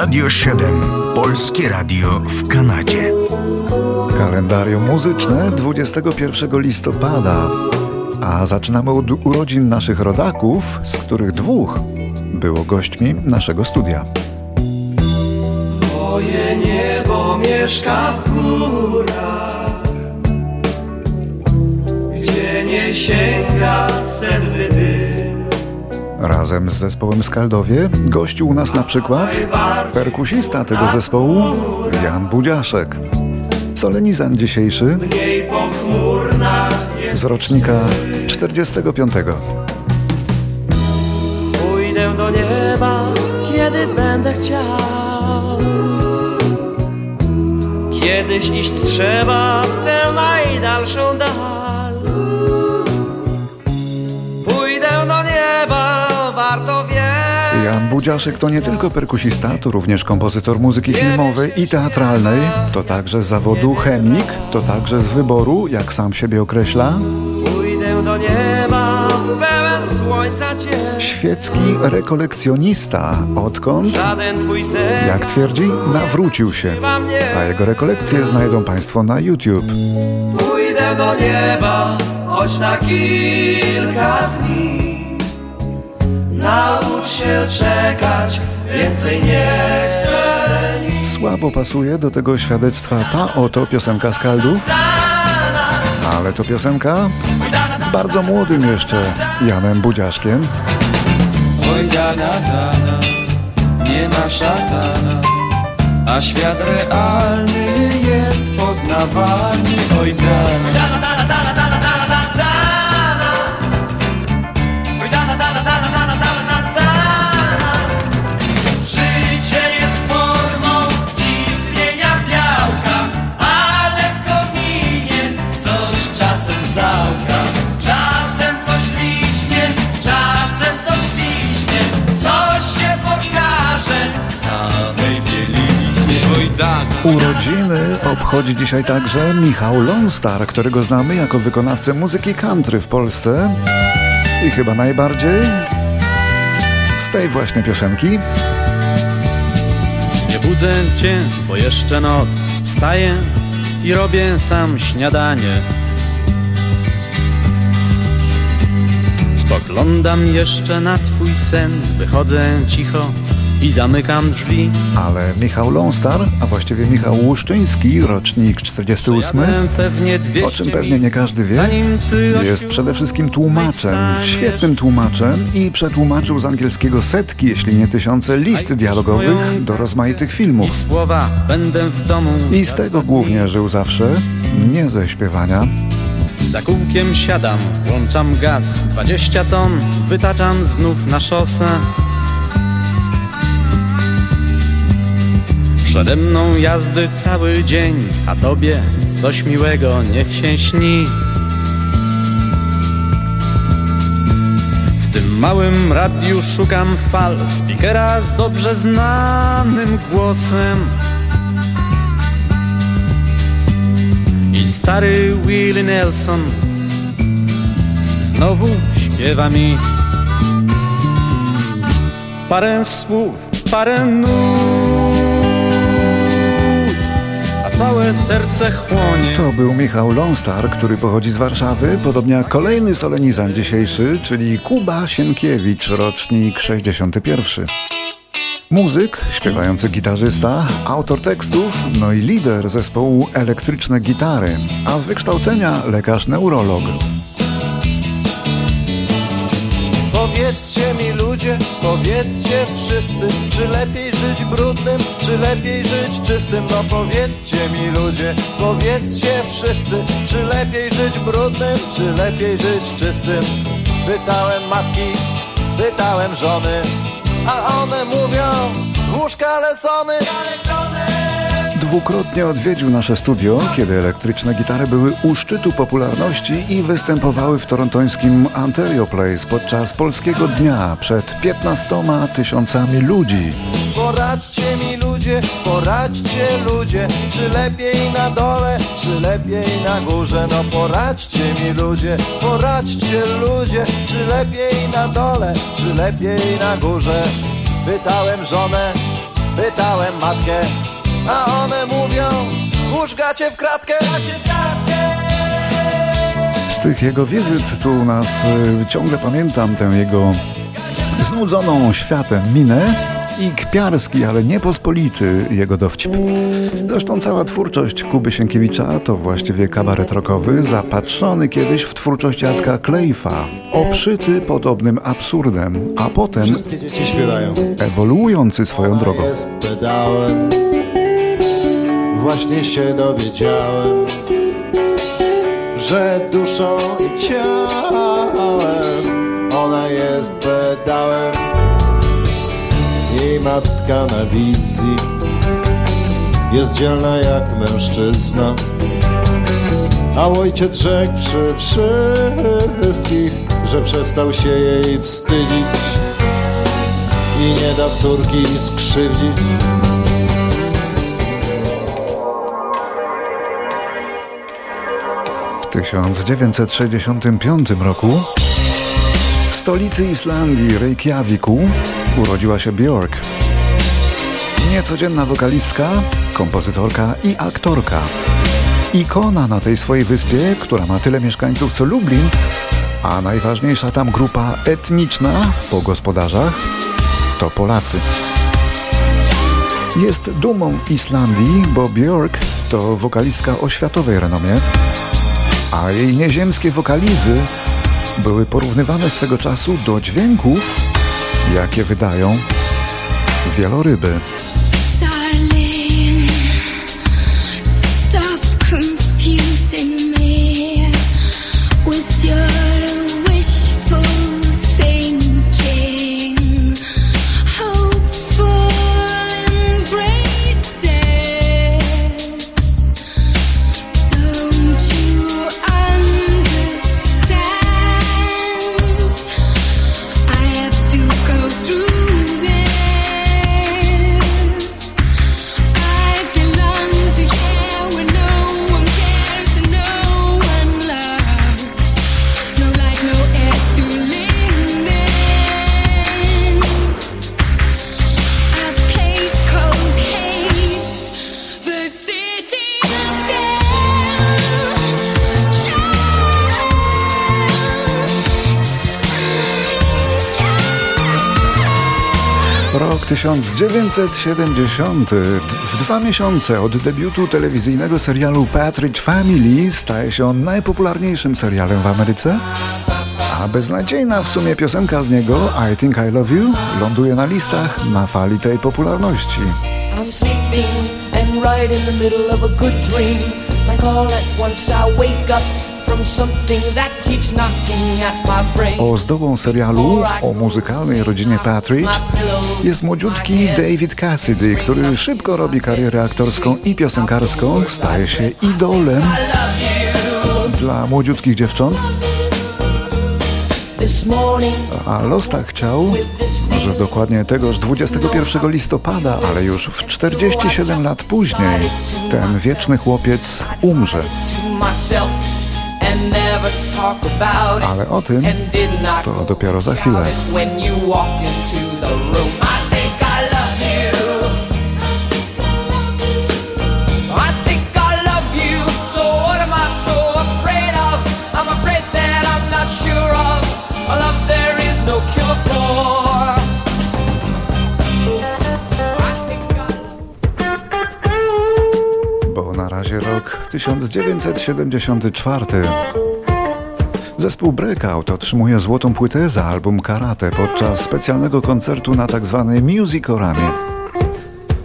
Radio 7. Polskie Radio w Kanadzie. Kalendarium muzyczne 21 listopada. A zaczynamy od urodzin naszych rodaków, z których dwóch było gośćmi naszego studia. Moje niebo mieszka w górach, gdzie nie sięga senny dym. Razem z zespołem Skaldowie gościł u nas na przykład perkusista tego zespołu Jan Budziaszek. Solenizant dzisiejszy z rocznika 45. Pójdę do nieba, kiedy będę chciał. Kiedyś iść trzeba w tę najdalszą dal. Jan Budziaszek to nie tylko perkusista, to również kompozytor muzyki filmowej i teatralnej, to także z zawodu chemik, to także z wyboru, jak sam siebie określa, Pójdę do nieba, w pełen słońca świecki rekolekcjonista, odkąd, jak twierdzi, nawrócił się. A jego rekolekcje znajdą Państwo na YouTube. Pójdę do nieba, choć na kilka dni. Naucz się czekać, więcej nie chcę nic. Słabo pasuje do tego świadectwa ta oto piosenka Skaldów, ale to piosenka z bardzo młodym jeszcze Janem Budziaszkiem. Oj dana, dana, nie ma szatana, a świat realny jest poznawalny. Oj dana, Dana, dana, dana, dana, dana, dana, dana. Obchodzi dzisiaj także Michał Lonstar, którego znamy jako wykonawcę muzyki country w Polsce i chyba najbardziej z tej właśnie piosenki. Nie budzę cię, bo jeszcze noc Wstaję i robię sam śniadanie Spoglądam jeszcze na twój sen Wychodzę cicho i zamykam drzwi. Ale Michał Lonstar, a właściwie Michał Łuszczyński, rocznik 48, Jadę pewnie 200 o czym pewnie nie każdy wie, jest przede wszystkim tłumaczem, świetnym tłumaczem i przetłumaczył z angielskiego setki, jeśli nie tysiące list dialogowych do rozmaitych filmów. słowa będę w domu I z tego głównie żył zawsze, nie ze śpiewania. Za kółkiem siadam, włączam gaz 20 ton, wytaczam znów na szosę Przede mną jazdy cały dzień, a tobie coś miłego niech się śni. W tym małym radiu szukam fal, speakera z dobrze znanym głosem. I stary Willie Nelson Znowu śpiewa mi. Parę słów, parę nut całe serce chłonie To był Michał Lonstar, który pochodzi z Warszawy, podobnie jak kolejny solenizant dzisiejszy, czyli Kuba Sienkiewicz, rocznik 61. Muzyk, śpiewający gitarzysta, autor tekstów, no i lider zespołu Elektryczne Gitary, a z wykształcenia lekarz neurolog. Powiedzcie mi ludzie, powiedzcie wszyscy Czy lepiej żyć brudnym, czy lepiej żyć czystym? No powiedzcie mi ludzie, powiedzcie wszyscy Czy lepiej żyć brudnym, czy lepiej żyć czystym? Pytałem matki, pytałem żony A one mówią, w łóżka lesony Dwukrotnie odwiedził nasze studio, kiedy elektryczne gitary były u szczytu popularności i występowały w torontońskim Ontario Place podczas Polskiego Dnia przed 15 tysiącami ludzi. Poradźcie mi ludzie, poradźcie ludzie Czy lepiej na dole, czy lepiej na górze No poradźcie mi ludzie, poradźcie ludzie Czy lepiej na dole, czy lepiej na górze Pytałem żonę, Pytałem matkę, a one mówią Włóż gacie w kratkę Z tych jego wizyt tu u nas y, ciągle pamiętam tę jego znudzoną światem minę i kpiarski, ale niepospolity jego dowcip. Zresztą cała twórczość Kuby Sienkiewicza to właściwie kabaret rockowy, zapatrzony kiedyś w twórczość Jacka Klejfa, obszyty podobnym absurdem, a potem Wszystkie dzieci śpiewają ewoluujący swoją drogą. jest pedałem Właśnie się dowiedziałem Że duszą i ciałem Ona jest pedałem Jej matka na wizji Jest dzielna jak mężczyzna A ojciec rzekł przy wszystkich Że przestał się jej wstydzić i nie da córki skrzywdzić. W 1965 roku w stolicy Islandii, Reykjaviku, urodziła się Björk. Niecodzienna wokalistka, kompozytorka i aktorka. Ikona na tej swojej wyspie, która ma tyle mieszkańców co Lublin, a najważniejsza tam grupa etniczna po gospodarzach to Polacy. Jest dumą Islandii, bo Björk to wokalistka o światowej renomie, a jej nieziemskie wokalizy były porównywane swego czasu do dźwięków, jakie wydają wieloryby. 1970. W dwa miesiące od debiutu telewizyjnego serialu Patridge Family staje się on najpopularniejszym serialem w Ameryce. A beznadziejna w sumie piosenka z niego, I Think I Love You, ląduje na listach na fali tej popularności. I'm Ozdobą serialu o muzykalnej rodzinie Patridge jest młodziutki David Cassidy, który szybko robi karierę aktorską i piosenkarską, staje się idolem dla młodziutkich dziewcząt, a los tak chciał, że dokładnie tegoż 21 listopada, ale już w 47 lat później, ten wieczny chłopiec umrze. Ale o tym to dopiero za chwilę. Rok 1974. Zespół Breakout otrzymuje złotą płytę za album Karate podczas specjalnego koncertu na tzw. Musicoramie.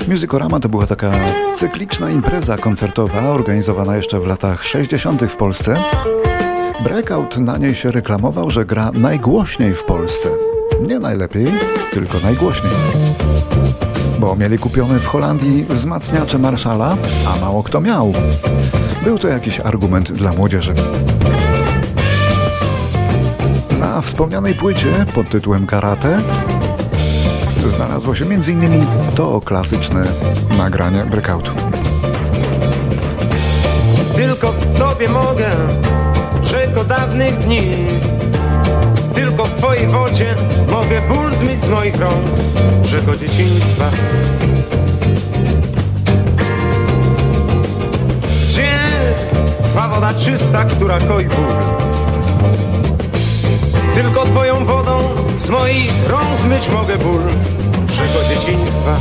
Musicorama to była taka cykliczna impreza koncertowa organizowana jeszcze w latach 60. w Polsce. Breakout na niej się reklamował, że gra najgłośniej w Polsce. Nie najlepiej, tylko najgłośniej bo mieli kupione w Holandii wzmacniacze Marszala, a mało kto miał. Był to jakiś argument dla młodzieży. Na wspomnianej płycie pod tytułem Karate znalazło się m.in. to klasyczne nagranie breakoutu. Tylko w Tobie mogę, czego dawnych dni twojej wodzie Mogę ból zmyć z moich rąk Rzeko dzieciństwa. Gdzie ta woda czysta, która koi ból? Tylko twoją wodą z moich rąk zmyć mogę ból Rzeko dzieciństwa.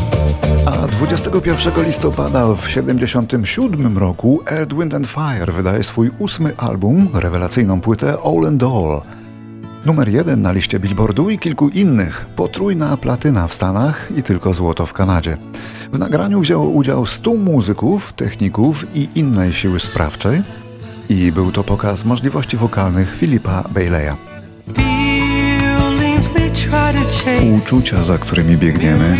A 21 listopada w 1977 roku Ed, Wind and Fire wydaje swój ósmy album, rewelacyjną płytę All and All. Numer jeden na liście Billboardu i kilku innych, potrójna platyna w Stanach i tylko złoto w Kanadzie. W nagraniu wzięło udział 100 muzyków, techników i innej siły sprawczej. I był to pokaz możliwości wokalnych Filipa Baileya. Uczucia, za którymi biegniemy,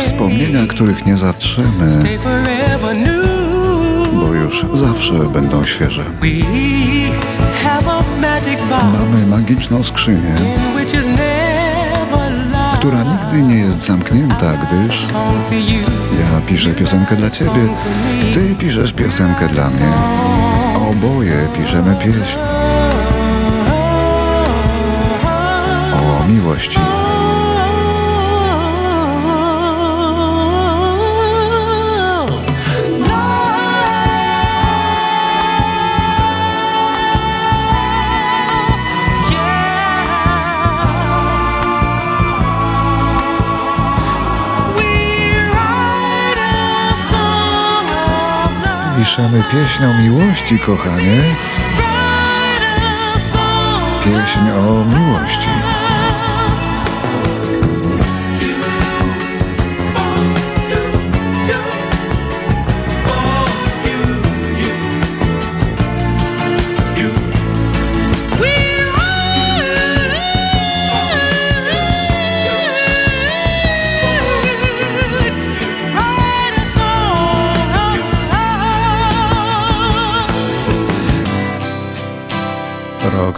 wspomnienia, których nie zatrzemy, bo już zawsze będą świeże. Mamy magiczną skrzynię, która nigdy nie jest zamknięta, gdyż ja piszę piosenkę dla ciebie, ty piszesz piosenkę dla mnie. Oboje piszemy pieśń o miłości. Piszemy pieśń o miłości, kochanie. Pieśń o miłości.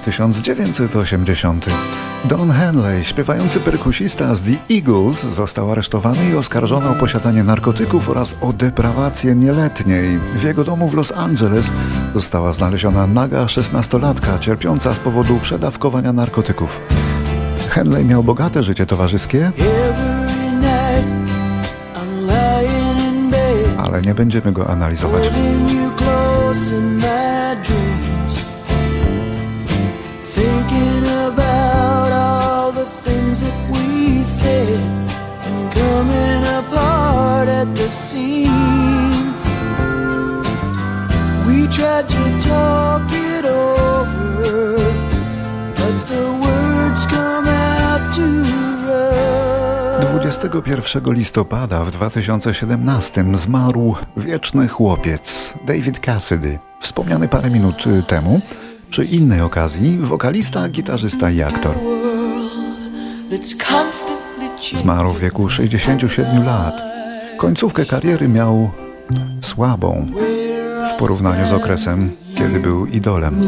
Rok 1980. Don Henley, śpiewający perkusista z The Eagles, został aresztowany i oskarżony o posiadanie narkotyków oraz o deprawację nieletniej. W jego domu w Los Angeles została znaleziona naga szesnastolatka cierpiąca z powodu przedawkowania narkotyków. Henley miał bogate życie towarzyskie, ale nie będziemy go analizować. Said and coming apart at the seams. We tried to talk it over, but the words come out too rough. 21 listopada w 2017 zmarł wieczny chłopiec David Cassidy, wspomniany parę minut y, temu. Przy innej okazji wokalista, gitarzysta i aktor. Zmarł w wieku 67 lat. Końcówkę kariery miał słabą w porównaniu z okresem, kiedy był idolem.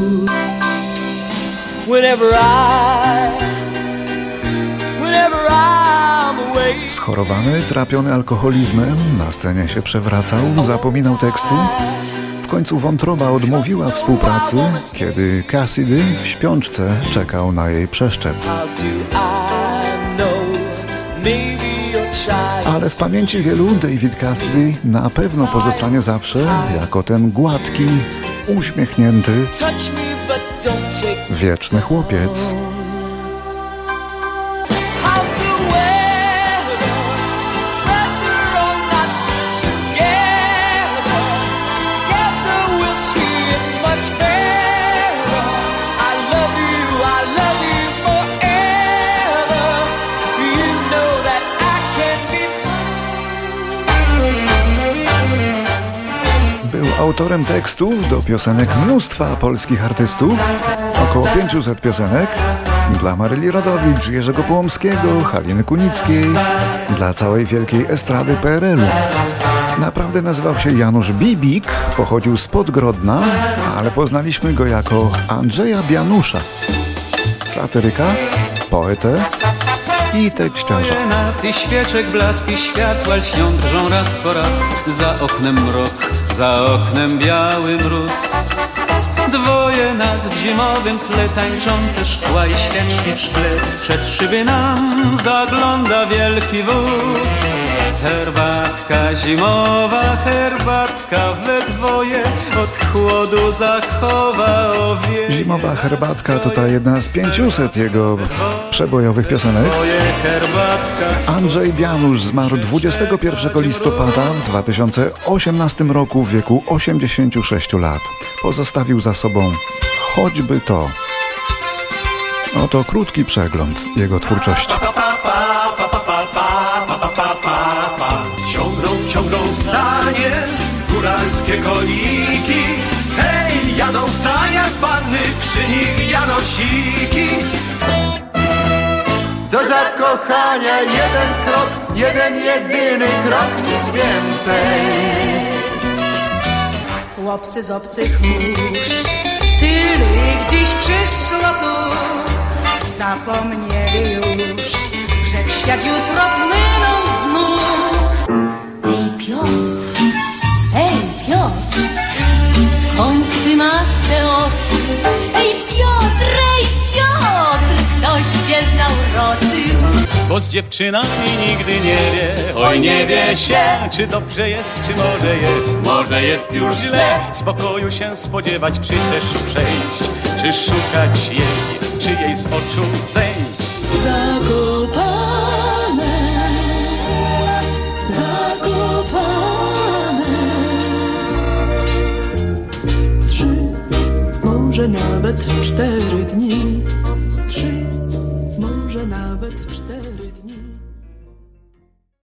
Schorowany, trapiony alkoholizmem, na scenie się przewracał, zapominał tekstu. W końcu wątroba odmówiła współpracy, kiedy Cassidy w śpiączce czekał na jej przeszczep. Ale w pamięci wielu David Cassidy na pewno pozostanie zawsze jako ten gładki, uśmiechnięty, wieczny chłopiec. Autorem tekstów do piosenek mnóstwa polskich artystów, około 500 piosenek dla Maryli Rodowicz, Jerzego Połomskiego, Haliny Kunickiej, dla całej wielkiej estrady PRL-u. Naprawdę nazywał się Janusz Bibik, pochodził z Podgrodna, ale poznaliśmy go jako Andrzeja Bianusza. Satyryka, poetę i tekściarza. nas i świeczek blaski światła lśnią drżą raz po raz. Za oknem mrok, za oknem biały mróz. Dwoje nas w zimowym tle tańczące szkła i świeczki w szkle. Przez szyby nam zagląda wielki wóz herbatka, zimowa herbatka We dwoje od chłodu zachowa o wie Zimowa herbatka to ta jedna z 500 jego przebojowych piosenek. Andrzej Bianusz zmarł 21 listopada w 2018 roku w wieku 86 lat. Pozostawił za sobą choćby to. Oto krótki przegląd jego twórczości. Ciągną, sanie góralskie koniki Hej, jadą w saniach panny, przy nich janosiki Do zakochania jeden krok, jeden jedyny krok, nic więcej. Chłopcy z obcych mórz, tylu ich dziś przyszło tu, zapomnieli już, że w świat jutro płyną znów. Piotr, ej Piotr, skąd ty masz te oczy? Ej Piotr, ej Piotr, ktoś cię zauroczył. Bo z dziewczynami nigdy nie wie. Oj nie wie się Czy dobrze jest, czy może jest. Może jest już źle. Spokoju się spodziewać, czy też przejść. Czy szukać jej, czy jej z oczu zejść. Zakopane, może nawet cztery dni. Trzy,